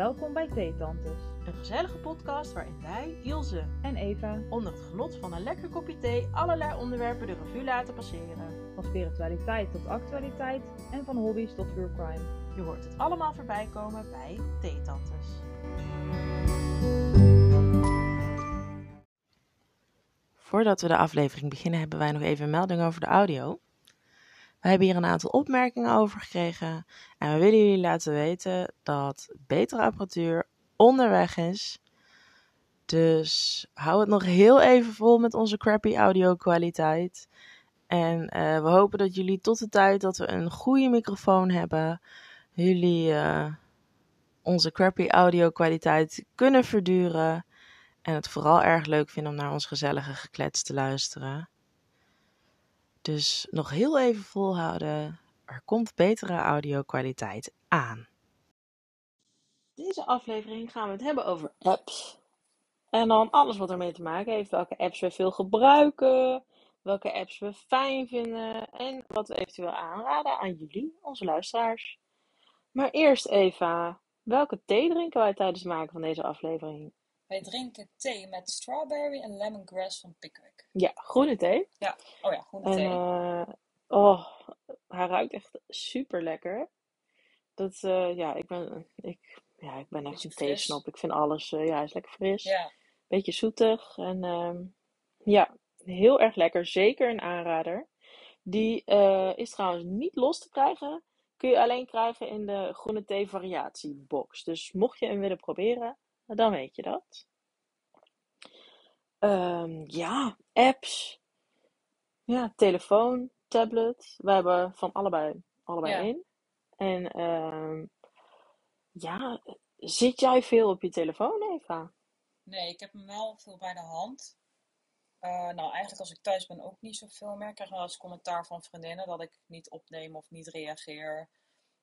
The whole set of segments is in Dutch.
Welkom bij Theetantes Een gezellige podcast waarin wij, Ilse, en Eva onder het genot van een lekker kopje thee allerlei onderwerpen de revue laten passeren. van spiritualiteit tot actualiteit en van hobby's tot true crime. Je hoort het allemaal voorbij komen bij Theetantes. Voordat we de aflevering beginnen, hebben wij nog even een melding over de audio. We hebben hier een aantal opmerkingen over gekregen en we willen jullie laten weten dat betere apparatuur onderweg is. Dus hou het nog heel even vol met onze crappy audio kwaliteit. En eh, we hopen dat jullie tot de tijd dat we een goede microfoon hebben, jullie eh, onze crappy audio kwaliteit kunnen verduren. En het vooral erg leuk vinden om naar ons gezellige geklets te luisteren. Dus nog heel even volhouden. Er komt betere audio-kwaliteit aan. Deze aflevering gaan we het hebben over apps. En dan alles wat ermee te maken heeft. Welke apps we veel gebruiken. Welke apps we fijn vinden. En wat we eventueel aanraden aan jullie, onze luisteraars. Maar eerst Eva. Welke thee drinken wij tijdens het maken van deze aflevering? Wij drinken thee met strawberry en lemongrass van Pickwick. Ja, groene thee. Oh ja, groene En thee. eh, oh, hij ruikt echt super lekker. Dat, eh, ja, ik ben, ik, ja, ik ben echt een theesnop. Ik vind alles, eh, ja, hij is lekker fris. ja, Beetje zoetig. En ehm, ja, heel erg lekker. Zeker een aanrader. Die is trouwens niet los te krijgen. Kun je alleen krijgen in de groene thee variatiebox. Dus mocht je hem willen proberen, dan weet je dat. Ehm, ja, apps. Ja, telefoon, tablet. We hebben van allebei, allebei Ja. één. En ehm, ja, zit jij veel op je telefoon, Eva? nee, ik heb hem wel veel bij de hand. Eh, nou, eigenlijk als ik thuis ben ook niet zoveel meer. Ik krijg wel eens commentaar van vriendinnen dat ik niet opneem of niet reageer.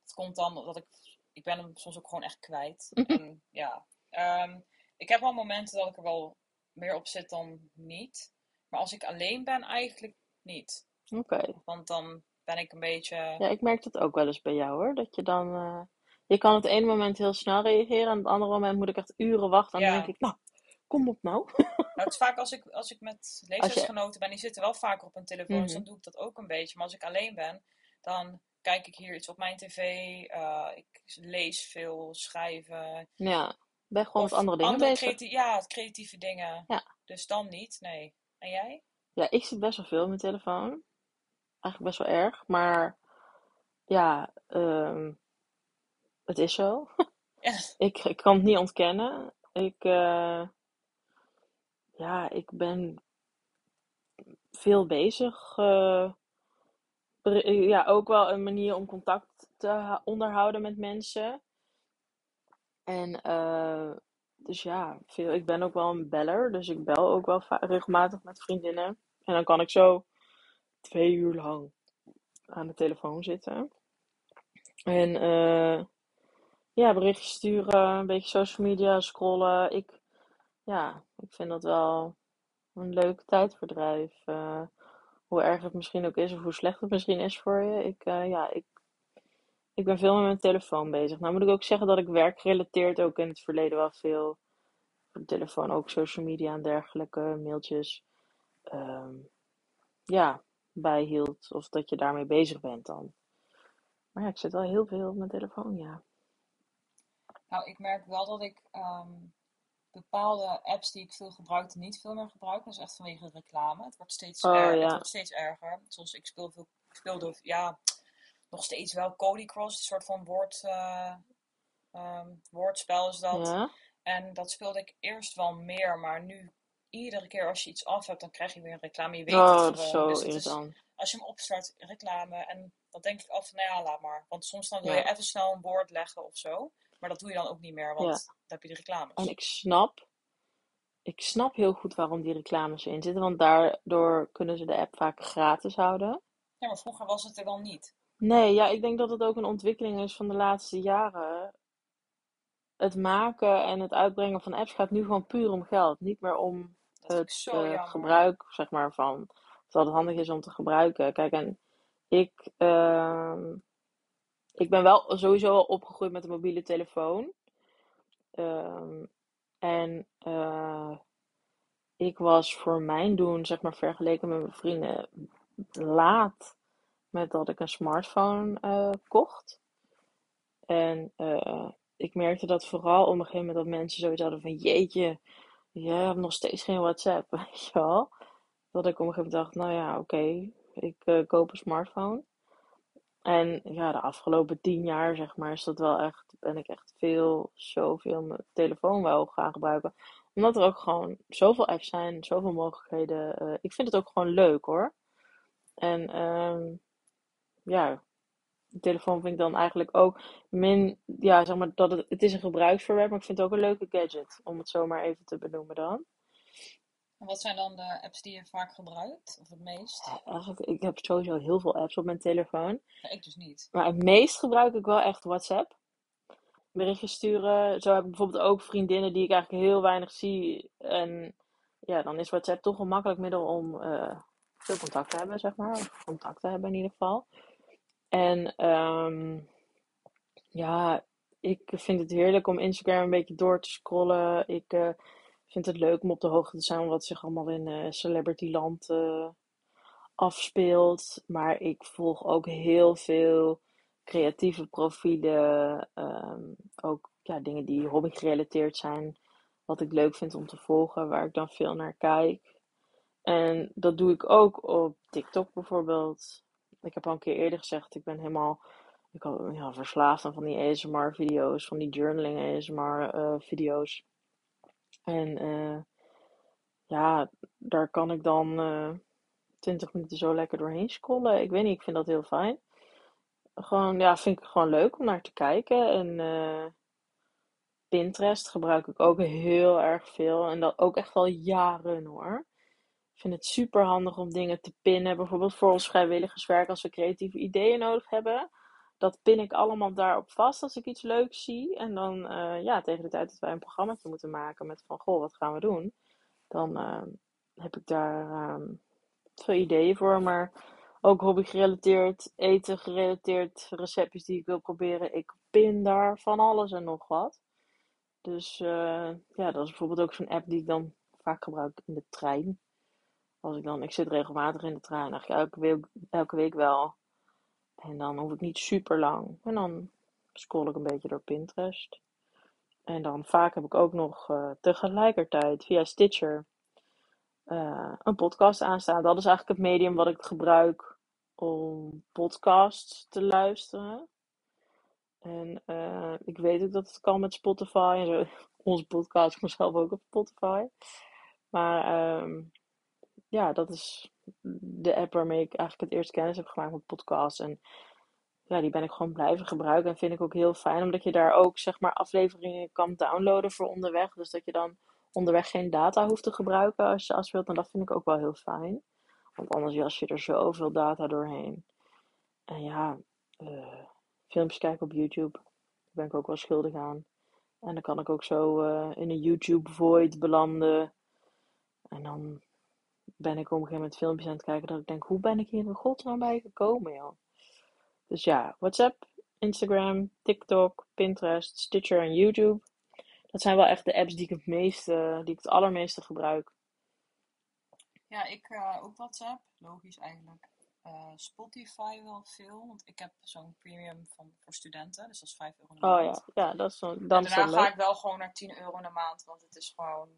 Het komt dan dat ik, ik ben hem soms ook gewoon echt kwijt. En ja, ehm, ik heb wel momenten dat ik er wel meer op zit dan niet. Maar als ik alleen ben, eigenlijk niet. Oké. Want dan ben ik een beetje... Ja, ik merk dat ook wel eens bij jou hoor. Dat je dan. eh, je kan op het ene moment heel snel reageren. En op het andere moment moet ik echt uren wachten. En dan denk ik, nou, kom op nou. Nou, het is vaak als ik, als ik met leeftijdsgenoten ben, die zitten wel vaker op hun telefoon, dus Mhm. dan doe ik dat ook een beetje. Maar als ik alleen ben, dan kijk ik hier iets op mijn tv, eh, ik lees veel, schrijven. Ja, ben gewoon Of met andere dingen bezig. creati- ja, creatieve dingen. Ja. Dus dan niet, nee. En jij? Ja, ik zit best wel veel op mijn telefoon. Eigenlijk best wel erg. Maar ja, ehm, het is zo. Ja. Ik, ik kan het niet ontkennen. Ik, eh, ja, ik ben veel bezig. eh, ja, ook wel een manier om contact te onderhouden met mensen. En eh, dus ja, veel, ik ben ook wel een beller. Dus ik bel ook wel regelmatig met vriendinnen. En dan kan ik zo twee uur lang aan de telefoon zitten. En eh, ja, berichtjes sturen, een beetje social media scrollen. Ik, ja, ik vind dat wel een leuk tijdverdrijf. Eh, hoe erg het misschien ook is, of hoe slecht het misschien is voor je. Ik, ja, ik, ik ben veel met mijn telefoon bezig. Nou moet ik ook zeggen dat ik werkgerelateerd ook in het verleden wel veel op de telefoon, ook social media en dergelijke, mailtjes, ehm, ja, bijhield. Of dat je daarmee bezig bent dan. Maar ja, ik zit wel heel veel op mijn telefoon, ja. Nou, ik merk wel dat ik ehm, bepaalde apps die ik veel gebruikte, niet veel meer gebruik. Dat is echt vanwege reclame. Het wordt steeds, Oh, er- ja. het wordt steeds erger. Zoals ik speel veel, ik speelde, ja, nog steeds wel Cody Cross, een soort van woord, eh, ehm, woordspel is dat. Ja? En dat speelde ik eerst wel meer, maar nu iedere keer als je iets af hebt, dan krijg je weer een reclame. Je weet Oh, het gewoon. zo Dus het is, als je hem opstart, reclame. En dan denk ik af van, nou ja, laat maar. Want soms dan wil Ja. je even snel een woord leggen of zo. Maar dat doe je dan ook niet meer, want Ja. dan heb je de reclames. En ik snap, ik snap heel goed waarom die reclames erin zitten, want daardoor kunnen ze de app vaak gratis houden. Ja, maar vroeger was het er wel niet. Nee, ja, ik denk dat het ook een ontwikkeling is van de laatste jaren. Het maken en het uitbrengen van apps gaat nu gewoon puur om geld, niet meer om Dat vind ik het zo eh, jammer. gebruik, zeg maar, van dat het handig is om te gebruiken. Kijk, en ik, ehm, ik ben wel sowieso al opgegroeid met een mobiele telefoon. Ehm, en eh, ik was voor mijn doen, zeg maar vergeleken met mijn vrienden, laat dat ik een smartphone eh, kocht. En eh, ik merkte dat vooral op een gegeven moment dat mensen zoiets hadden van jeetje, jij hebt nog steeds geen WhatsApp, weet je wel. Dat ik op een gegeven moment dacht, nou ja, oké, ik eh, koop een smartphone. En ja, de afgelopen tien jaar, zeg maar, is dat wel echt, ben ik echt veel, zoveel mijn telefoon wel gaan gebruiken. Omdat er ook gewoon zoveel apps zijn, zoveel mogelijkheden. Ik vind het ook gewoon leuk hoor. En ehm, ja, de telefoon vind ik dan eigenlijk ook min, ja, zeg maar, dat het, het is een gebruiksvoorwerp, maar ik vind het ook een leuke gadget, om het zo maar even te benoemen dan. En wat zijn dan de apps die je vaak gebruikt? Of het meest? Eigenlijk, ik heb sowieso heel veel apps op mijn telefoon. Ja, ik dus niet. Maar het meest gebruik ik wel echt WhatsApp. Berichtjes sturen. Zo heb ik bijvoorbeeld ook vriendinnen die ik eigenlijk heel weinig zie. En ja, dan is WhatsApp toch een makkelijk middel om eh, veel contact te hebben, zeg maar. Of contact te hebben in ieder geval. En ehm, ja, ik vind het heerlijk om Instagram een beetje door te scrollen. Ik eh, vind het leuk om op de hoogte te zijn wat zich allemaal in eh celebrityland eh, afspeelt. Maar ik volg ook heel veel creatieve profielen. ehm, ook ja, dingen die hobby gerelateerd zijn. Wat ik leuk vind om te volgen, waar ik dan veel naar kijk. En dat doe ik ook op TikTok bijvoorbeeld. Ik heb al een keer eerder gezegd, ik ben helemaal ik ben, ja, verslaafd aan van die ASMR-video's, van die journaling ASMR-video's. en eh, ja, daar kan ik dan eh 20 minuten zo lekker doorheen scrollen. Ik weet niet, ik vind dat heel fijn. Gewoon, ja, vind ik gewoon leuk om naar te kijken. En eh, Pinterest gebruik ik ook heel erg veel. En dat ook echt al jaren hoor. Ik vind het super handig om dingen te pinnen. Bijvoorbeeld voor ons vrijwilligerswerk, als we creatieve ideeën nodig hebben. Dat pin ik allemaal daarop vast als ik iets leuks zie. En dan, eh, ja, tegen de tijd dat wij een programmaatje moeten maken met van, goh, wat gaan we doen? Dan eh, heb ik daar ehm, veel ideeën voor. Maar ook hobby gerelateerd, eten gerelateerd, receptjes die ik wil proberen. Ik pin daar van alles en nog wat. Dus eh, ja, dat is bijvoorbeeld ook zo'n app die ik dan vaak gebruik in de trein. Als ik dan, ik zit regelmatig in de trein, eigenlijk elke week, elke week wel. En dan hoef ik niet super lang. En dan scroll ik een beetje door Pinterest. En dan vaak heb ik ook nog eh, tegelijkertijd via Stitcher eh, een podcast aanstaan. Dat is eigenlijk het medium wat ik gebruik om podcasts te luisteren. En eh, ik weet ook dat het kan met Spotify en zo. Onze podcast komt zelf ook op Spotify. Maar ehm, ja, dat is de app waarmee ik eigenlijk het eerst kennis heb gemaakt met podcasts. En ja, die ben ik gewoon blijven gebruiken. En vind ik ook heel fijn, omdat je daar ook zeg maar afleveringen kan downloaden voor onderweg. Dus dat je dan onderweg geen data hoeft te gebruiken als je afspeelt. En dat vind ik ook wel heel fijn. Want anders jas je er zoveel data doorheen. En ja, eh, filmpjes kijken op YouTube. Daar ben ik ook wel schuldig aan. En dan kan ik ook zo eh, in een YouTube void belanden. En dan ben ik op een gegeven moment filmpjes aan het kijken dat ik denk, hoe ben ik hier in godsnaam bij gekomen, joh? Dus ja, WhatsApp, Instagram, TikTok, Pinterest, Stitcher en YouTube. Dat zijn wel echt de apps die ik het meeste, die ik het allermeeste gebruik. Ja, ik eh, ook WhatsApp. Logisch eigenlijk. Eh, Spotify wel veel, want ik heb zo'n premium van, voor studenten, dus dat is 5 euro de Oh maand. ja, ja, dat is zo, En dan daarna ga ik wel gewoon naar 10 euro de maand, want het is gewoon,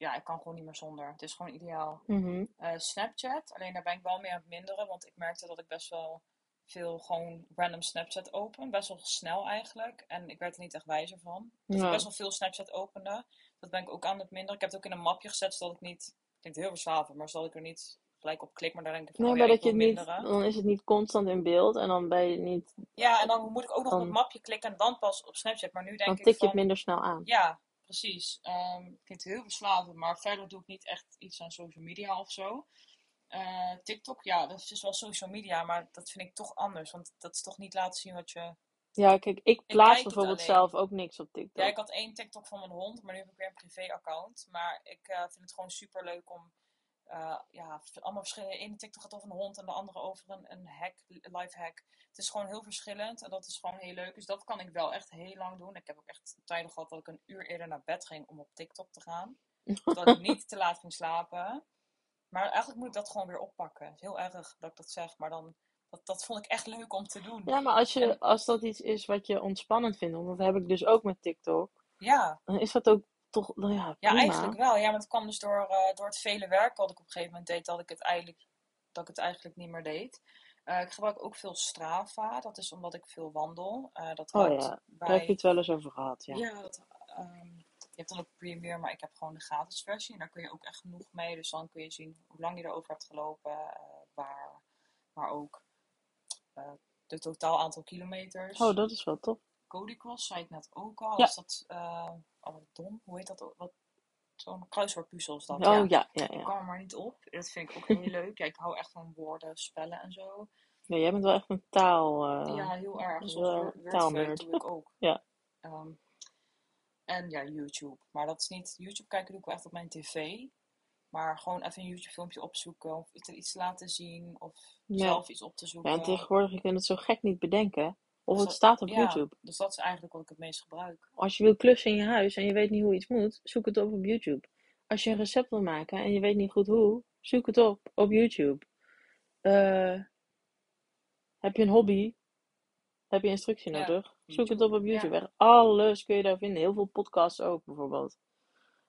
ja, ik kan gewoon niet meer zonder. Het is gewoon ideaal. Mhm. Eh, Snapchat, alleen daar ben ik wel mee aan het minderen, want ik merkte dat ik best wel veel gewoon random Snapchat open. Best wel snel eigenlijk. En ik werd er niet echt wijzer van. Dus ik best wel veel Snapchat opende. Dat ben ik ook aan het minderen. Ik heb het ook in een mapje gezet, zodat ik niet, het klinkt heel verslavend, maar zodat ik er niet gelijk op klik, maar daar denk ik van, Nee, oh ja, maar ik dat je niet, dan is het niet constant in beeld en dan ben je niet, Ja, en dan moet ik ook nog op dan, het mapje klikken en dan pas op Snapchat. Maar nu dan denk ik tik je het minder snel aan. ja, precies. Ehm het klinkt heel verslavend, maar verder doe ik niet echt iets aan social media of zo. Eh, TikTok, ja, dat is dus wel social media, maar dat vind ik toch anders. Want dat is toch niet laten zien wat je... Ja, kijk, ik plaats bijvoorbeeld zelf ook niks op Ja, TikTok. ik had één TikTok van mijn hond, maar nu heb ik weer een privé-account. Maar ik eh, vind het gewoon super leuk om eh, ja, allemaal verschillende. De ene TikTok gaat over een hond en de andere over een, een hack, life hack. Het is gewoon heel verschillend en dat is gewoon heel leuk. Dus dat kan ik wel echt heel lang doen. Ik heb ook echt tijden gehad dat ik een uur eerder naar bed ging om op TikTok te gaan. Dat ik niet te laat ging slapen. Maar eigenlijk moet ik dat gewoon weer oppakken. Het is heel erg dat ik dat zeg, maar dan, dat, dat vond ik echt leuk om te doen. Ja, maar als, je, En- als dat iets is wat je ontspannend vindt, want dat heb ik dus ook met TikTok, Ja, dan is dat ook toch, nou ja, ja eigenlijk wel. Ja, maar het kwam dus door, eh, door het vele werk wat ik op een gegeven moment deed, dat ik het eigenlijk, dat ik het eigenlijk niet meer deed. Eh, ik gebruik ook veel Strava. Dat is omdat ik veel wandel. Eh, dat Oh ja, daar bij... heb je het wel eens over gehad, ja. Ja, dat, ehm, je hebt dan ook Premier, maar ik heb gewoon de gratis versie. En daar kun je ook echt genoeg mee. Dus dan kun je zien hoe lang je erover hebt gelopen, waar, maar ook de totaal aantal kilometers. Oh, dat is wel tof. Codicross zei ik net ook al. Ja. Is dat, oh wat dom, hoe heet dat? ook? Wat, zo'n kruiswoordpuzzel is dat, Oh ja. ja, ja, Ik kwam er maar niet op. Dat vind ik ook heel leuk. Ja, ik hou echt van woorden, spellen en zo. Ja, jij bent wel echt een taal. eh, Ja, heel erg. wordfeud taalnerd. doe ik ook. Ja. Ehm, en ja, YouTube. Maar dat is niet... YouTube kijken doe ik wel echt op mijn tv. Maar gewoon even een YouTube filmpje opzoeken. Of iets, iets laten zien. Of Ja. zelf iets op te zoeken. Ja, en tegenwoordig, je kunt het zo gek niet bedenken. Of Dus het dat- staat op ja, YouTube. Dus dat is eigenlijk wat ik het meest gebruik. Als je wil klussen in je huis en je weet niet hoe iets moet, zoek het op op YouTube. Als je een recept wil maken en je weet niet goed hoe, zoek het op op YouTube. Eh, heb je een hobby? Heb je instructie Ja, nodig? Zoek het op op ja. YouTube. Echt alles kun je daar vinden. Heel veel podcasts ook bijvoorbeeld.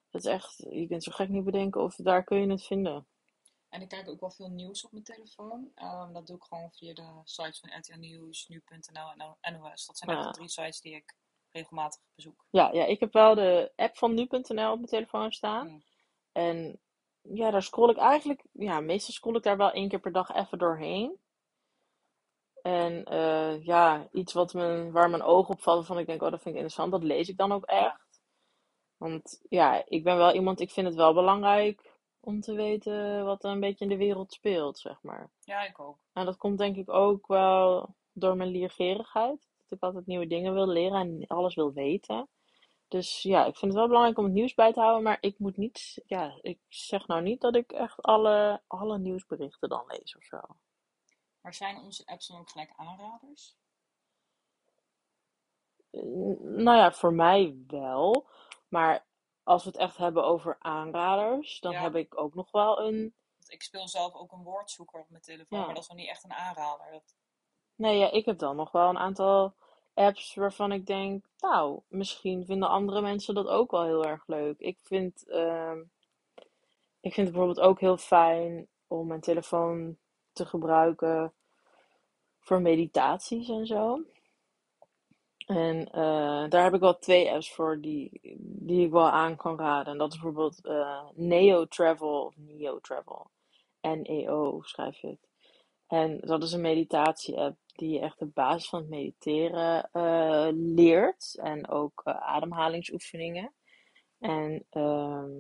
Het is echt, je kunt zo gek niet bedenken of daar kun je het vinden. En ik kijk ook wel veel nieuws op mijn telefoon. Ehm, dat doe ik gewoon via de sites van RTL Nieuws, Nu.nl en NOS. Dat zijn echt Ja. de drie sites die ik regelmatig bezoek. Ja, ja, ik heb wel de app van nu.nl op mijn telefoon staan. Mm. En ja, daar scroll ik eigenlijk, ja, meestal scroll ik daar wel één keer per dag even doorheen. En eh, ja, iets wat me, waar mijn ogen op vallen van ik denk, oh, dat vind ik interessant, dat lees ik dan ook echt. Want ja, ik ben wel iemand, ik vind het wel belangrijk om te weten wat er een beetje in de wereld speelt, zeg maar. Ja, ik ook. En dat komt denk ik ook wel door mijn leergierigheid. Dat ik altijd nieuwe dingen wil leren en alles wil weten. Dus ja, ik vind het wel belangrijk om het nieuws bij te houden. Maar ik moet niet, ja, ik zeg nou niet dat ik echt alle, alle nieuwsberichten dan lees of zo. Maar zijn onze apps dan ook gelijk aanraders? Nou ja, voor mij wel. Maar als we het echt hebben over aanraders, dan Ja. heb ik ook nog wel een. Ik speel zelf ook een woordzoeker op mijn telefoon, Ja. maar dat is nog niet echt een aanrader. Dat, Nee, ja, ik heb dan nog wel een aantal apps waarvan ik denk, nou, misschien vinden andere mensen dat ook wel heel erg leuk. Ik vind, ehm, ik vind het bijvoorbeeld ook heel fijn om mijn telefoon te gebruiken voor meditaties en zo. En eh, daar heb ik wel twee apps voor die, die ik wel aan kan raden. En dat is bijvoorbeeld eh, Neo Travel of Neo Travel. N-E-O schrijf je het. En dat is een meditatie-app die je echt de basis van het mediteren eh, leert. En ook ademhalingsoefeningen. En ehm,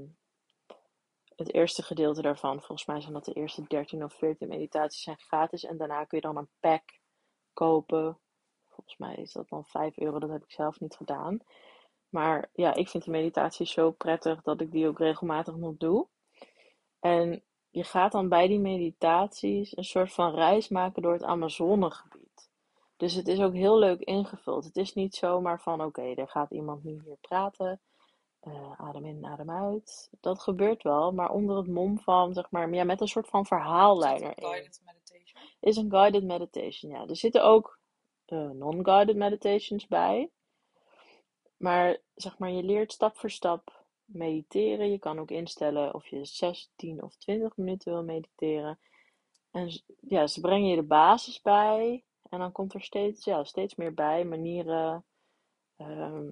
het eerste gedeelte daarvan, volgens mij zijn dat de eerste 13 of 14 meditaties, zijn gratis. En daarna kun je dan een pack kopen. Volgens mij is dat dan 5 euro, dat heb ik zelf niet gedaan. Maar ja, ik vind die meditatie zo prettig dat ik die ook regelmatig nog doe. En je gaat dan bij die meditaties een soort van reis maken door het Amazonegebied. Dus het is ook heel leuk ingevuld. Het is niet zomaar van oké, er gaat iemand nu hier praten. eh, adem in, adem uit. Dat gebeurt wel, maar onder het mom van, zeg maar, ja, met een soort van verhaallijn een guided meditation? Is een guided meditation, ja. Er zitten ook non-guided meditations bij. Maar zeg maar, je leert stap voor stap mediteren. Je kan ook instellen of je 6, 10 of 20 minuten wil mediteren. En ja, ze brengen je de basis bij. En dan komt er steeds, ja, steeds meer bij manieren ehm,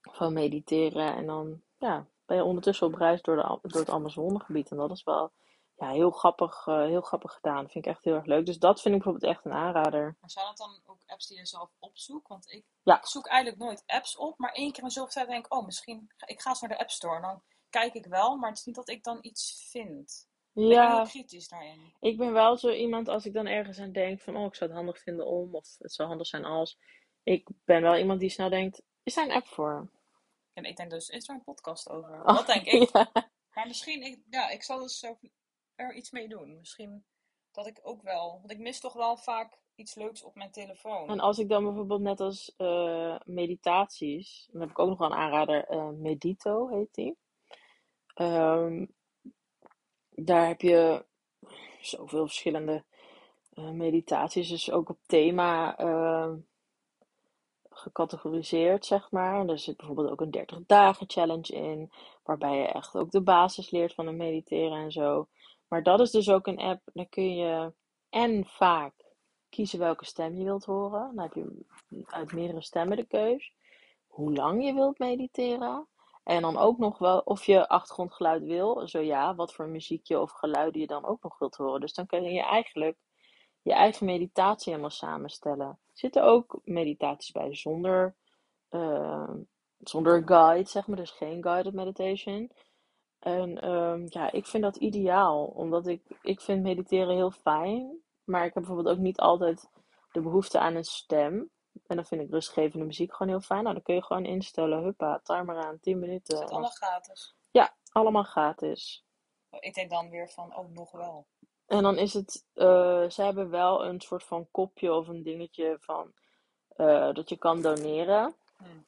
van mediteren. En dan ja, ben je ondertussen op reis door, de, door het Amazonegebied. En dat is wel ja, heel, grappig, eh, heel grappig gedaan. Vind ik echt heel erg leuk. Dus dat vind ik bijvoorbeeld echt een aanrader. Maar zijn dat dan ook apps die je zelf opzoekt? Want ik, Ja. ik zoek eigenlijk nooit apps op, maar één keer in zoveel tijd denk ik, oh, misschien, ga- ik ga eens naar de App Store. En dan kijk ik wel, maar het is niet dat ik dan iets vind. Ik ben Ja, heel kritisch daarin. ik ben wel zo iemand als ik dan ergens aan denk van, oh, ik zou het handig vinden om, of het zou handig zijn als. Ik ben wel iemand die snel denkt, is daar een app voor? En ik denk dus, is er een podcast over? Oh, Dat denk ik. ja. Maar misschien, ik, ja, ik zal dus zo er iets mee doen. Misschien dat ik ook wel, want ik mis toch wel vaak iets leuks op mijn telefoon. En als ik dan bijvoorbeeld net als eh, meditaties, dan heb ik ook nog wel een aanrader, eh, Medito heet die. Ehm, daar heb je zoveel verschillende eh, meditaties, dus ook op thema ehm, gecategoriseerd, zeg maar. Er zit bijvoorbeeld ook een 30 dagen challenge in, waarbij je echt ook de basis leert van het mediteren en zo. Maar dat is dus ook een app, dan kun je en vaak kiezen welke stem je wilt horen. Dan heb je uit meerdere stemmen de keus. Hoe lang je wilt mediteren. En dan ook nog wel of je achtergrondgeluid wil. Zo ja, wat voor muziekje of geluiden je dan ook nog wilt horen. Dus dan kun je eigenlijk je eigen meditatie helemaal samenstellen. Er zitten ook meditaties bij zonder, uh, zonder guide, zeg maar. Dus geen guided meditation. En um, ja, ik vind dat ideaal. Omdat ik, ik vind mediteren heel fijn. Maar ik heb bijvoorbeeld ook niet altijd de behoefte aan een stem. En dan vind ik rustgevende muziek gewoon heel fijn. Nou, dan kun je gewoon instellen. Huppa, timer aan, 10 minuten. Is het allemaal gratis? Ja, allemaal gratis. Ik denk dan weer van, oh, nog wel. En dan is het, uh, ze hebben wel een soort van kopje of een dingetje van uh, dat je kan doneren. Hmm.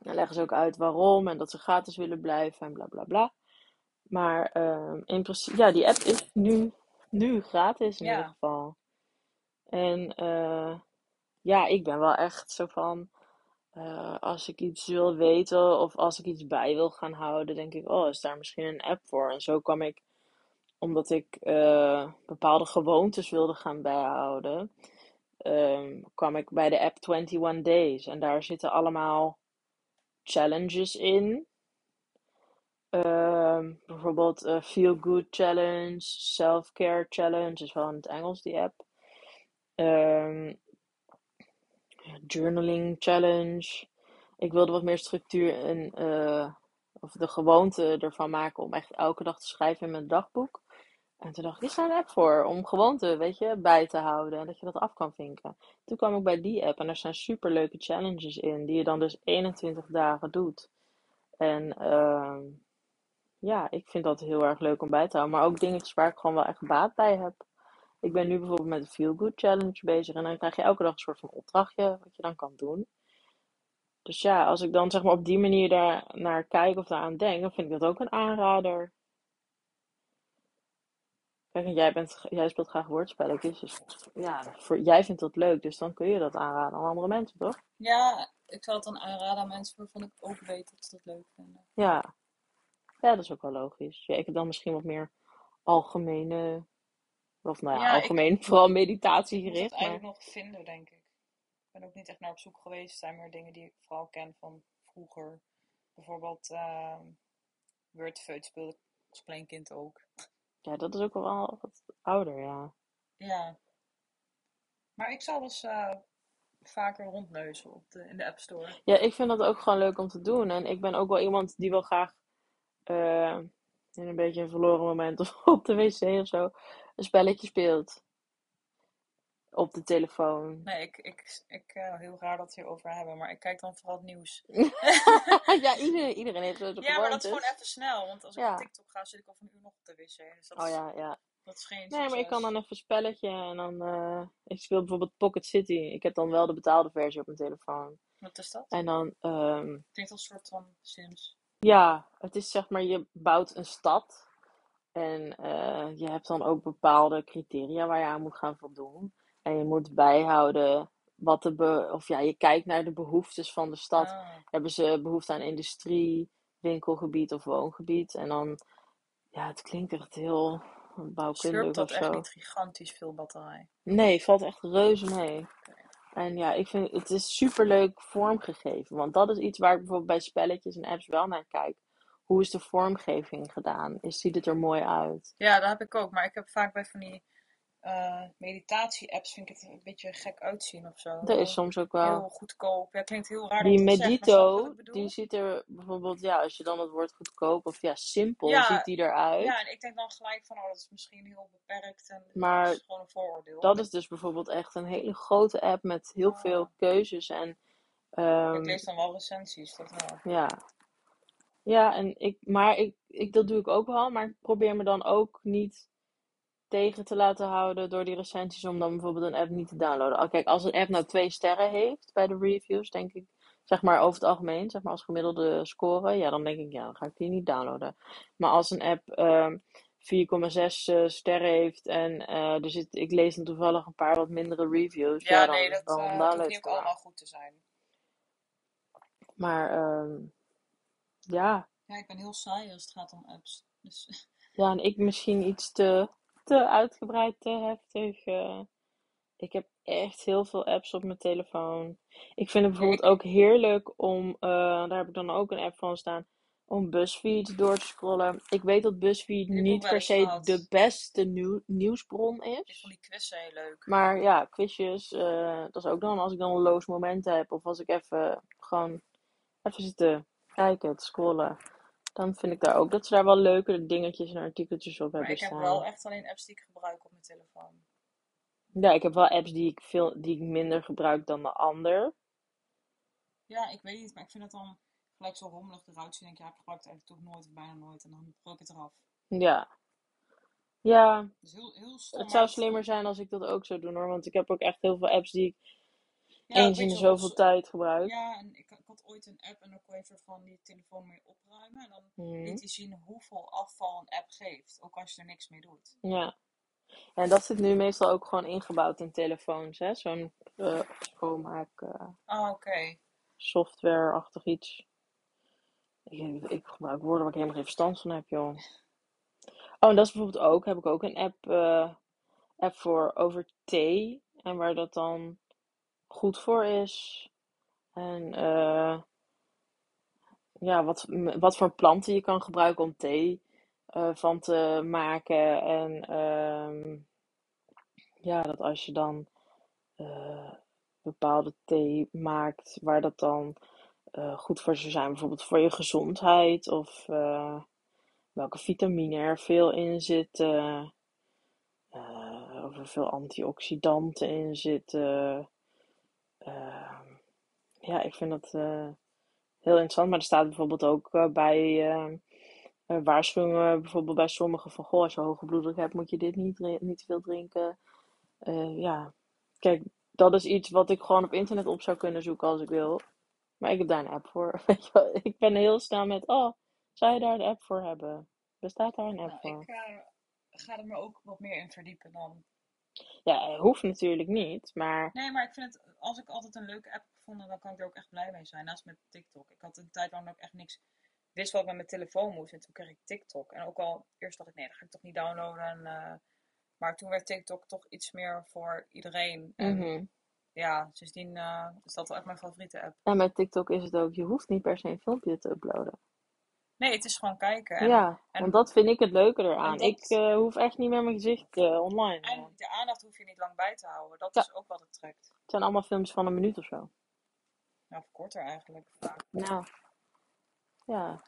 Dan leggen ze ook uit waarom en dat ze gratis willen blijven en bla bla bla. Maar uh, in principe, ja, die app is nu, nu gratis in Ja. ieder geval. En eh, ja, ik ben wel echt zo van, eh, als ik iets wil weten of als ik iets bij wil gaan houden, denk ik, oh, is daar misschien een app voor? En zo kwam ik, omdat ik eh, bepaalde gewoontes wilde gaan bijhouden, ehm, kwam ik bij de app 21 Days. En daar zitten allemaal challenges in. Ehm, bijvoorbeeld eh, Feel Good Challenge, Self Care Challenge, is wel in het Engels die app. Ehm, journaling Challenge. Ik wilde wat meer structuur en eh, of de gewoonte ervan maken om echt elke dag te schrijven in mijn dagboek. En toen dacht ik, is daar een app voor om gewoonte, weet je, bij te houden en dat je dat af kan vinken. Toen kwam ik bij die app en er zijn superleuke challenges in die je dan dus 21 dagen doet. En ehm, ja, ik vind dat heel erg leuk om bij te houden. Maar ook dingetjes waar ik gewoon wel echt baat bij heb. Ik ben nu bijvoorbeeld met de Feel Good Challenge bezig. En dan krijg je elke dag een soort van opdrachtje wat je dan kan doen. Dus ja, als ik dan zeg maar op die manier daar naar kijk of daaraan denk, dan vind ik dat ook een aanrader. Kijk, en jij, bent, jij speelt graag woordspelletjes. Dus ja, voor, jij vindt dat leuk. Dus dan kun je dat aanraden aan andere mensen, toch? Ja, ik zal het dan aanraden aan mensen waarvan ik ook weet dat ze het leuk vinden. Ja. Ja, dat is ook wel logisch. Ja, ik heb dan misschien wat meer algemene, of nou ja, Ja, ik- algemeen, vooral Ik moet meditatie het gericht. Maar eigenlijk nog vinden, denk ik. Ik ben ook niet echt naar op zoek geweest. Het zijn meer dingen die ik vooral ken van vroeger. Bijvoorbeeld uh, Wordfeud speelde ik als klein kind ook. ja, dat is ook wel wat ouder, ja. Ja. Maar ik zal dus eh, vaker rondneuzen op de, in de App Store. Ja, ik vind dat ook gewoon leuk om te doen. En ik ben ook wel iemand die wel graag eh, in een beetje een verloren moment of op de wc of zo een spelletje speelt. Op de telefoon. Nee, ik, ik, ik eh, heel raar dat we hierover hebben, maar ik kijk dan vooral het nieuws. ja, iedereen, iedereen heeft het Ja, maar dat is gewoon even snel, want als ik Ja. op TikTok ga, zit ik al van een uur nog op de wc. Dus dat Oh is, ja, ja. dat is geen Nee, maar ik kan dan even een spelletje en dan... eh, ik speel bijvoorbeeld Pocket City. Ik heb dan wel de betaalde versie op mijn telefoon. Wat is dat? En dan... Klinkt als een soort van Sims. Ja, het is zeg maar, je bouwt een stad. En eh, je hebt dan ook bepaalde criteria waar je aan moet gaan voldoen. En je moet bijhouden wat de be of ja, je kijkt naar de behoeftes van de stad. Ah. Hebben ze behoefte aan industrie, winkelgebied of woongebied? En dan, ja, het klinkt echt heel bouwkundig Slurpt dat of echt zo. niet gigantisch veel batterij? Nee, valt echt reuze mee. En ja, ik vind het is superleuk vormgegeven. Want dat is iets waar ik bijvoorbeeld bij spelletjes en apps wel naar kijk. Hoe is de vormgeving gedaan? Is, ziet het er mooi uit? Ja, dat heb ik ook. Maar ik heb vaak bij van die eh, meditatie-apps vind ik het een beetje gek uitzien of zo. Dat is soms ook wel. Heel goedkoop. Ja, klinkt heel raar Die Medito, die ziet er bijvoorbeeld, ja, als je dan het woord goedkoop of ja, simpel, Ja, ziet die eruit. Ja, en ik denk dan gelijk van, oh, dat is misschien heel beperkt en Maar dat is gewoon een vooroordeel. Dat is dus bijvoorbeeld echt een hele grote app met heel Ah. veel keuzes. En ehm, Ik lees dan wel recensies, dat wel. ja. Ja, en ik, maar ik, ik, dat doe ik ook wel, maar ik probeer me dan ook niet tegen te laten houden door die recensies om dan bijvoorbeeld een app niet te downloaden. Al- Kijk, als een app nou twee sterren heeft bij de reviews, denk ik, zeg maar over het algemeen, zeg maar als gemiddelde score, ja, dan denk ik, ja, dan ga ik die niet downloaden. Maar als een app ehm 4,6 eh, sterren heeft en eh, er zit, ik lees dan toevallig een paar wat mindere reviews, ja, Ja, dan nee, dat het wel eh, dat hoeft download allemaal goed te zijn. Maar ehm, ja, Ja, ik ben heel saai als het gaat om apps. Dus ja, en ik misschien iets te, te uitgebreid, te heftig. eh. ik heb echt heel veel apps op mijn telefoon. Ik vind het bijvoorbeeld ook heerlijk om, eh, daar heb ik dan ook een app van staan, om BuzzFeed door te scrollen. Ik weet dat BuzzFeed niet per se gehad. de beste nieuw, nieuwsbron ik is. vond die quizzen heel leuk. Maar ja, quizjes, eh, dat is ook dan als ik dan loos moment heb. Of als ik even gewoon even zitten kijken, te scrollen. Dan vind ik daar ook dat ze daar wel leuke dingetjes en artikeltjes op Maar hebben ik heb staan. wel echt alleen apps die ik gebruik op mijn telefoon. Ja, ik heb wel apps die ik, veel, die ik minder gebruik dan de ander. Ja, ik weet niet, maar ik vind het dan gelijk zo rommelig eruit zien. En ik, ja, ik gebruik het eigenlijk toch nooit of bijna nooit. En dan gooi ik het eraf. Ja. Ja, Dus heel, heel stom. het zou slimmer zijn als ik dat ook zou doen hoor. Want ik heb ook echt heel veel apps die ik Ja, eens in de zoveel zo- tijd gebruik. Ja, en ik, ik had ooit een app en dan kon je soort van die telefoon mee opruimen. En dan Mhm. liet hij zien hoeveel afval een app geeft. Ook als je er niks mee doet. Ja. En dat zit nu meestal ook gewoon ingebouwd in telefoons, hè? Zo'n eh schoonmaak eh, Ah, oké. software-achtig iets. Ik, ik gebruik woorden waar ik helemaal geen verstand van heb, joh. Oh, en dat is bijvoorbeeld ook, heb ik ook een app, eh, app voor over thee. En waar dat dan goed voor is. En eh, ja, wat, wat voor planten je kan gebruiken om thee eh, van te maken. En ehm, ja, dat als je dan eh, bepaalde thee maakt, waar dat dan goed voor zou zijn. Bijvoorbeeld voor je gezondheid of welke vitamine er veel in zitten. of er veel antioxidanten in zitten. Ehm, ja, ik vind dat eh, heel interessant. Maar er staat bijvoorbeeld ook eh, bij eh, eh, waarschuwingen, bijvoorbeeld bij sommigen van, goh, als je hoge bloeddruk hebt, moet je dit niet, niet te veel drinken. Ja, kijk, dat is iets wat ik gewoon op internet op zou kunnen zoeken als ik wil. Maar ik heb daar een app voor. Ik ben heel snel met, oh, zou je daar een app voor hebben? Bestaat daar een app Nou, voor? ik ga er me ook wat meer in verdiepen dan. Ja, het hoeft natuurlijk niet, maar Nee, maar ik vind het, als ik altijd een leuke app heb gevonden, dan kan ik er ook echt blij mee zijn. Naast met TikTok. Ik had een tijd lang ik echt niks wist wat ik met mijn telefoon moest. En toen kreeg ik TikTok. En ook al eerst dacht ik, nee, dat ga ik toch niet downloaden. En, eh, maar toen werd TikTok toch iets meer voor iedereen. En mhm. ja, sindsdien eh, is dat wel echt mijn favoriete app. En met TikTok is het ook, je hoeft niet per se een filmpje te uploaden. Nee, het is gewoon kijken. En, Ja, en- want dat vind ik het leuke eraan. dat- Ik eh, hoef echt niet meer mijn gezicht eh, online. eh. en de aandacht hoef je niet lang bij te houden. Dat Ja. is ook wat het trekt. Het zijn allemaal films van een minuut of zo. Nou, of korter eigenlijk. vaak. Nou, ja.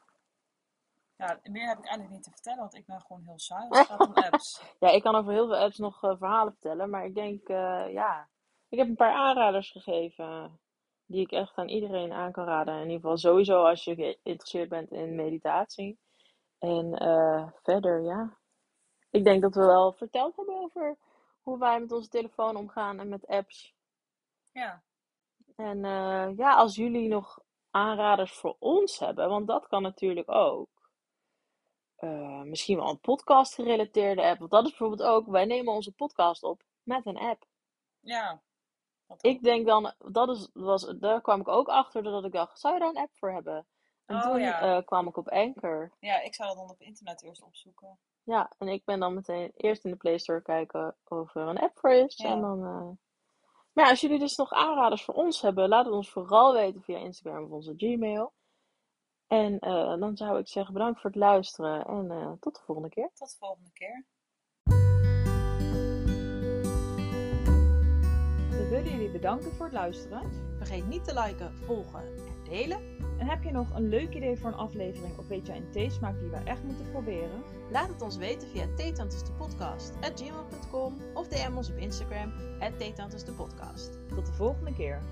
Ja, meer heb ik eigenlijk niet te vertellen, want ik ben gewoon heel saai als het gaat om apps. Ja, ik kan over heel veel apps nog eh, verhalen vertellen, maar ik denk, eh, ja, ik heb een paar aanraders gegeven die ik echt aan iedereen aan kan raden. In ieder geval sowieso als je geïnteresseerd bent in meditatie. En eh, verder, ja, ik denk dat we wel verteld hebben over hoe wij met onze telefoon omgaan en met apps. Ja, En eh, ja, als jullie nog aanraders voor ons hebben, want dat kan natuurlijk ook. Eh, misschien wel een podcast gerelateerde app. Want dat is bijvoorbeeld ook, wij nemen onze podcast op met een app. ja. Dat. Ik denk dan, dat is, was, daar kwam ik ook achter doordat ik dacht, zou je daar een app voor hebben? En Oh, toen ja. eh, kwam ik op Anchor. Ja, ik zou dat dan op internet eerst opzoeken. Ja, en ik ben dan meteen eerst in de Play Store kijken of er een app voor is. Ja. En dan, eh, Maar ja, als jullie dus nog aanraders voor ons hebben, laat het ons vooral weten via Instagram of onze Gmail. En eh, dan zou ik zeggen bedankt voor het luisteren en tot de volgende keer. Tot de volgende keer. Willen jullie bedanken voor het luisteren. Vergeet niet te liken, volgen en delen. En heb je nog een leuk idee voor een aflevering of weet jij een theesmaak die we echt moeten proberen? Laat het ons weten via theetantesdepodcast.gmail.com of DM ons op Instagram, theetantesdepodcast. Tot de volgende keer.